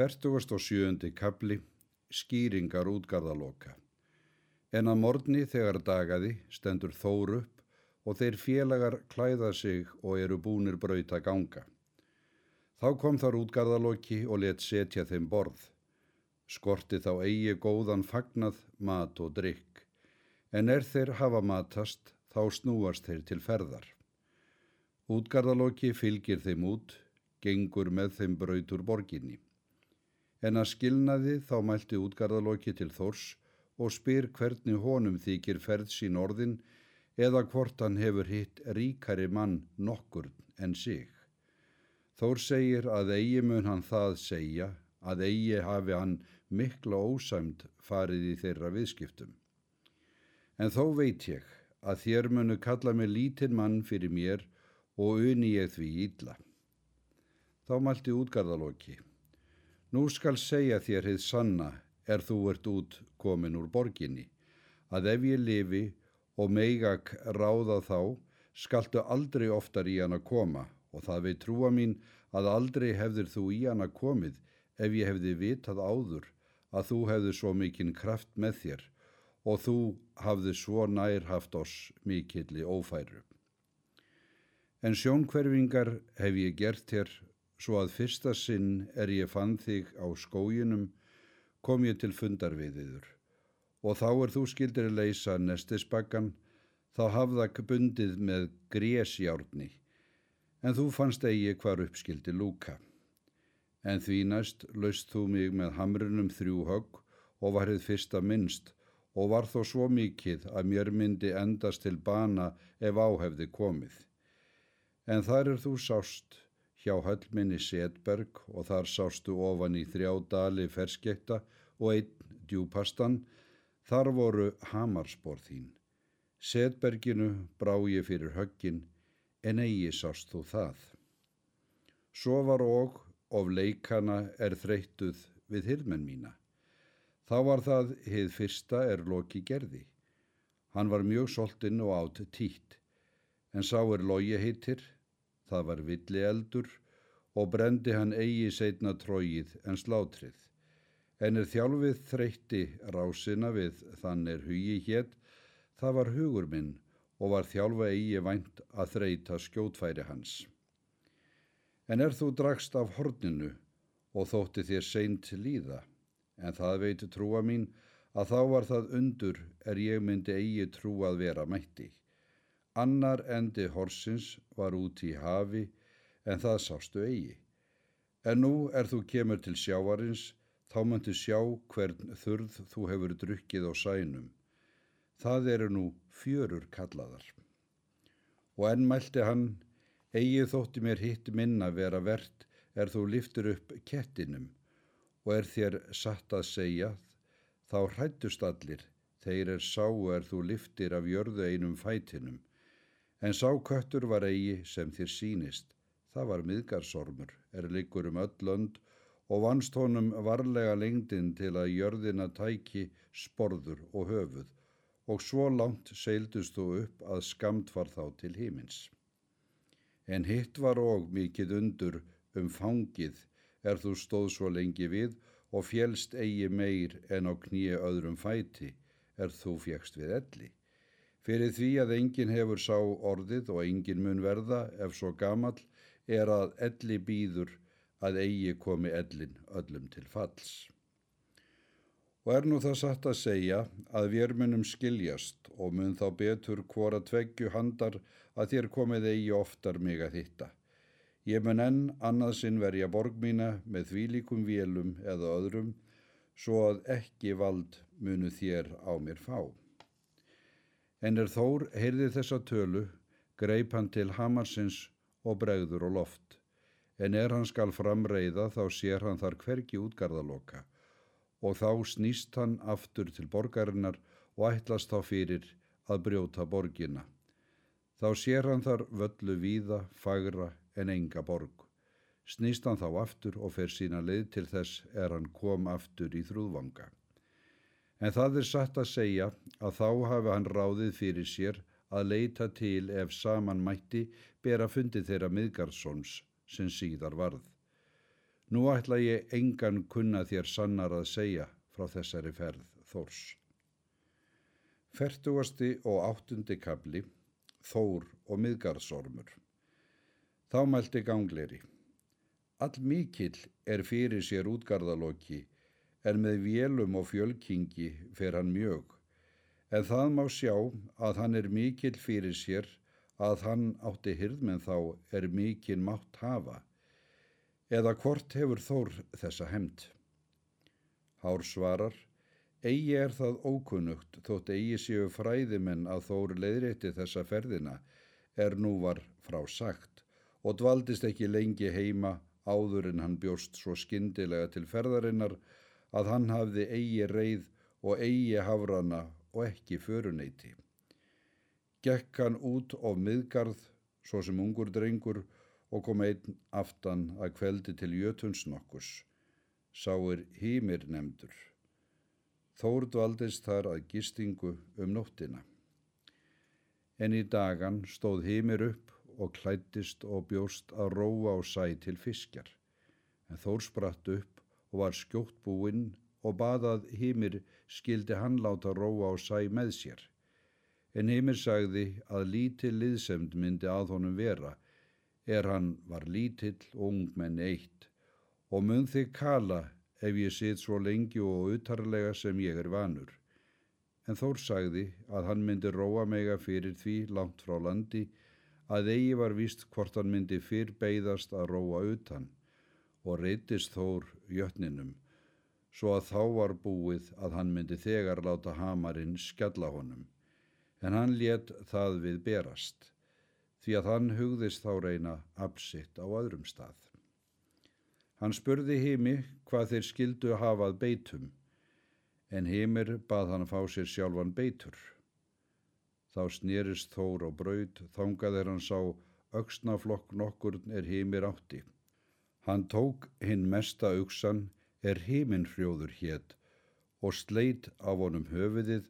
Fertugast og sjöundi kabli, skýringar útgarðaloka. En að morgni þegar dagaði stendur þór upp og þeir félagar klæða sig og eru búnir braut að ganga. Þá kom þar útgarðaloki og let setja þeim borð. Skorti þá eigi góðan fagnað, mat og drikk. En er þeir hafa matast, þá snúast þeir til ferðar. Útgarðaloki fylgir þeim út, gengur með þeim brautur borginni. En að skilnaði þá mælti útgarðaloki til Þórs og spyr hvernig honum þykir ferð sín orðin eða hvort hann hefur hitt ríkari mann nokkur en sig. Þór segir að eigi mun hann það segja að eigi hafi hann mikla ósæmt farið í þeirra viðskiptum. En þó veit ég að þér munu kalla mig lítinn mann fyrir mér og uni ég því ídla. Þá mælti útgarðaloki. Nú skal segja þér heið sanna er þú ert út komin úr borginni, að ef ég lifi og meigak ráða þá, skaltu aldrei oftar í hana koma og það veit trúa mín að aldrei hefðir þú í hana komið ef ég hefði vitað áður að þú hefði svo mikinn kraft með þér og þú hafði svo nær haft oss mikilli ófæru. En sjónkverfingar hef ég gert hér svo að fyrsta sinn er ég fann þig á skójinum, kom ég til fundar við yður. Og þá er þú skildir að leysa nestisbakkan, þá hafðak bundið með grésjárni, en þú fannst eigi hvar uppskildi lúka. En því næst laust þú mig með hamrunum þrjú högg og varðið fyrsta minnst og var þó svo mikið að mér myndi endast til bana ef áhefði komið. En þar er þú sást, hjá höllminni Setberg og þar sástu ofan í þrjá dali ferskekta og einn djúpastan, þar voru hamarspor þín. Setberginu brá ég fyrir höggin, en eigi sást þú það. Svo var og of leikana er þreytuð við hirmenn mína. Þá var það heið fyrsta er loki gerði. Hann var mjög soltinn og átt títt, en sá er logi heitir, það var villi eldur og brendi hann eigi seitna tróið en slátrið. En er þjálfið þreytti rásina við þann er hugi hétt, það var hugur minn og var þjálfa eigi vænt að þreita skjótfæri hans. En er þú dragst af horninu og þótti þér seint líða, en það veitu trúa mín að þá var það undur er ég myndi eigi trú að vera mætti. Annar endi horsins var út í hafi en það sástu eigi. En nú er þú kemur til sjávarins, þá möntu sjá hvern þurð þú hefur drukkið á sænum. Það eru nú fjörur kallaðar. Og enn mælti hann, eigi þótti mér hitt minna vera verðt er þú liftur upp kettinum og er þér satt að segja, þá hrættust allir, þeir er sá er þú liftir af jörðu einum fætinum En sá köttur var eigi sem þér sínist. Það var miðgarsormur, er líkur um öll lönd og vannst honum varlega lengdin til að jörðina tæki sporður og höfuð og svo langt seildust þú upp að skamt var þá til hímins. En hitt var og mikið undur um fangið er þú stóð svo lengi við og fjælst eigi meir en á kníu öðrum fæti er þú fjækst við elli. Fyrir því að enginn hefur sá orðið og enginn mun verða ef svo gamal er að elli býður að eigi komi ellin öllum til falls. Og er nú það satt að segja að við munum skiljast og mun þá betur hvora tveggju handar að þér komið eigi oftar mig að hitta. Ég mun enn annað sinn verja borg mína með þvílikum vélum eða öðrum svo að ekki vald munu þér á mér fá. En er Þór heyrði þessa tölu, greip hann til hamarsins og bregður og loft. En er hann skal framreiða þá sér hann þar hvergi útgarðaloka og þá snýst hann aftur til borgarinnar og ætlast þá fyrir að brjóta borgina. Þá sér hann þar völlu víða, fagra en enga borg. Snýst hann þá aftur og fer sína leið til þess er hann kom aftur í þrúðvanga. En það er satt að segja að þá hafi hann ráðið fyrir sér að leita til ef saman mætti bera fundi þeirra miðgarðsons sem síðar varð. Nú ætla ég engan kunna þér sannar að segja frá þessari ferð Þórs. Fertugasti og áttundi kabli, Þór og miðgarðsormur. Þá mælti gangleri. All mikill er fyrir sér útgarðaloki, en með vélum og fjölkingi fer hann mjög. En það má sjá að hann er mikill fyrir sér, að hann átti hyrðmenn þá er mikinn mátt hafa. Eða hvort hefur Þór þessa hemd? Hár svarar, eigi er það ókunnugt þótt eigi séu fræðimenn að Þór leiðrétti þessa ferðina er nú var frá sagt og dvaldist ekki lengi heima áður en hann bjóst svo skindilega til ferðarinnar að hann hafði eigi reið og eigi hafrana og ekki föruneyti. Gekk hann út of miðgarð, svo sem ungur drengur, og kom einn aftan að kveldi til jötuns nokkus. Sáir hýmir nefndur. Þór dvaldist þar að gistingu um nóttina. En í dagan stóð hýmir upp og klættist og bjóst að róa á sæ til fiskjar. En Þór spratt upp og var skjótt búinn og baðað hýmir skildi hann láta róa á sæ með sér. En hýmir sagði að lítill liðsemd myndi að honum vera, er hann var lítill og ungmenn eitt, og mun þig kala ef ég sit svo lengi og utarlega sem ég er vanur. En Þór sagði að hann myndi róa mega fyrir því langt frá landi, að eigi var víst hvort hann myndi fyrr beigðast að róa utan og reytist þór jötninum, svo að þá var búið að hann myndi þegar láta hamarinn skjalla honum, en hann let það við berast, því að hann hugðist þá reyna absitt á öðrum stað. Hann spurði heimi hvað þeir skildu hafað beitum, en heimir bað hann fá sér sjálfan beitur. Þá snýrist Þór á braud, þangað er hann sá auksnaflokk nokkurn er heimir átti. Hann tók hinn mesta auksan er heiminfrjóður hétt og sleit af honum höfuðið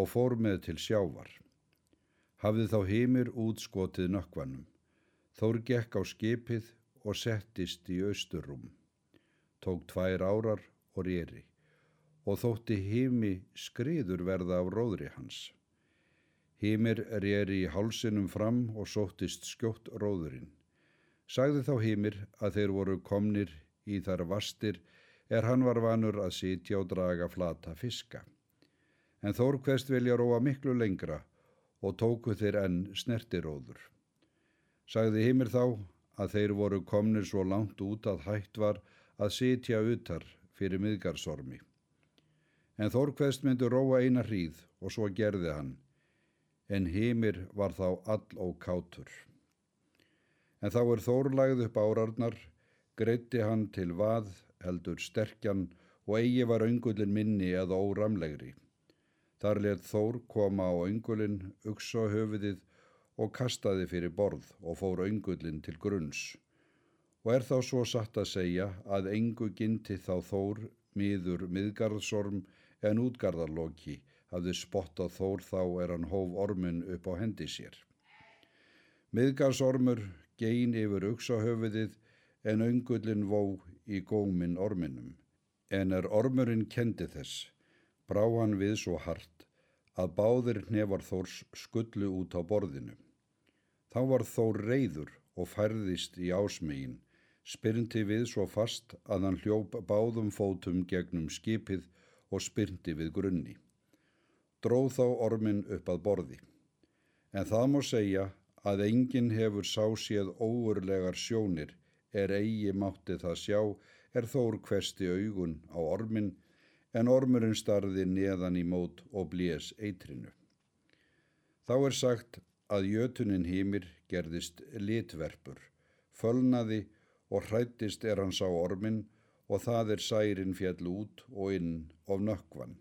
og fór með til sjávar. Hafði þá heimir útskotið nökkvanum. Þór gekk á skipið og settist í austurrum. Tók tvær árar og rýri og þótti heimi skriður verða af róðri hans. Hýmir reyri í hálsinum fram og sóttist skjótt róðurinn. Sagði þá Hýmir að þeir voru komnir í þar vastir er hann var vanur að sitja og draga flata fiska. En Þór hvest vilja róa miklu lengra og tóku þeir enn snertiróður. Sagði Hýmir þá að þeir voru komnir svo langt út að hægt var að sitja utar fyrir miðgarsormi. En Þór hvest myndi róa eina hríð og svo gerði hann en himir var þá all og kátur. En þá er þórlægð upp árarnar, greitti hann til vað, heldur sterkjan og eigi var öngullin minni eða óramlegri. Þar let Þór koma á öngulin, uksa höfuðið og kastaði fyrir borð og fór öngullin til grunns. Og er þá svo satt að segja að engu ginti þá Þór miður miðgarðsorm en útgarðarloki hafði spottað þór þá er hann hóf ormin upp á hendi sér. Miðgarsormur gein yfir uksahöfuðið en öngullin vó í gómin orminum. En er ormurinn kendi þess, brá hann við svo hart að báðir nefar þórs skullu út á borðinu. Þá var þór reyður og færðist í ásmegin, spyrnti við svo fast að hann hljóp báðum fótum gegnum skipið og spyrnti við grunni dróð þá ormin upp að borði. En það má segja að enginn hefur sá séð óurlegar sjónir, er eigi mátti það sjá, er þór hvesti augun á ormin, en ormurinn starði neðan í mót og blés eitrinu. Þá er sagt að jötunin hýmir gerðist litverpur, fölnaði og hrættist er hans á ormin og það er særin fjall út og inn of nökkvann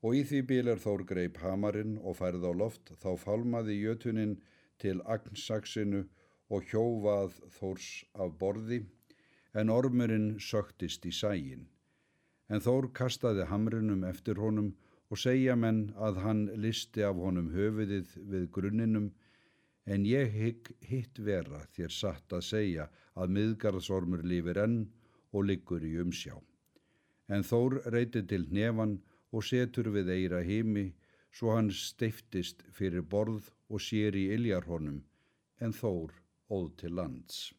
og í því bíl er Þór greip hamarinn og færð á loft þá falmaði jötunin til agnsaksinu og hjófað Þórs af borði en ormurinn söktist í sægin. En Þór kastaði hamrinum eftir honum og segja menn að hann listi af honum höfuðið við grunninum en ég hygg hitt vera þér satt að segja að miðgarðsormur lífir enn og liggur í umsjá. En Þór reyti til nefan og setur við eira himi svo hann steiftist fyrir borð og sér í iljarhónum en Þór óð til lands.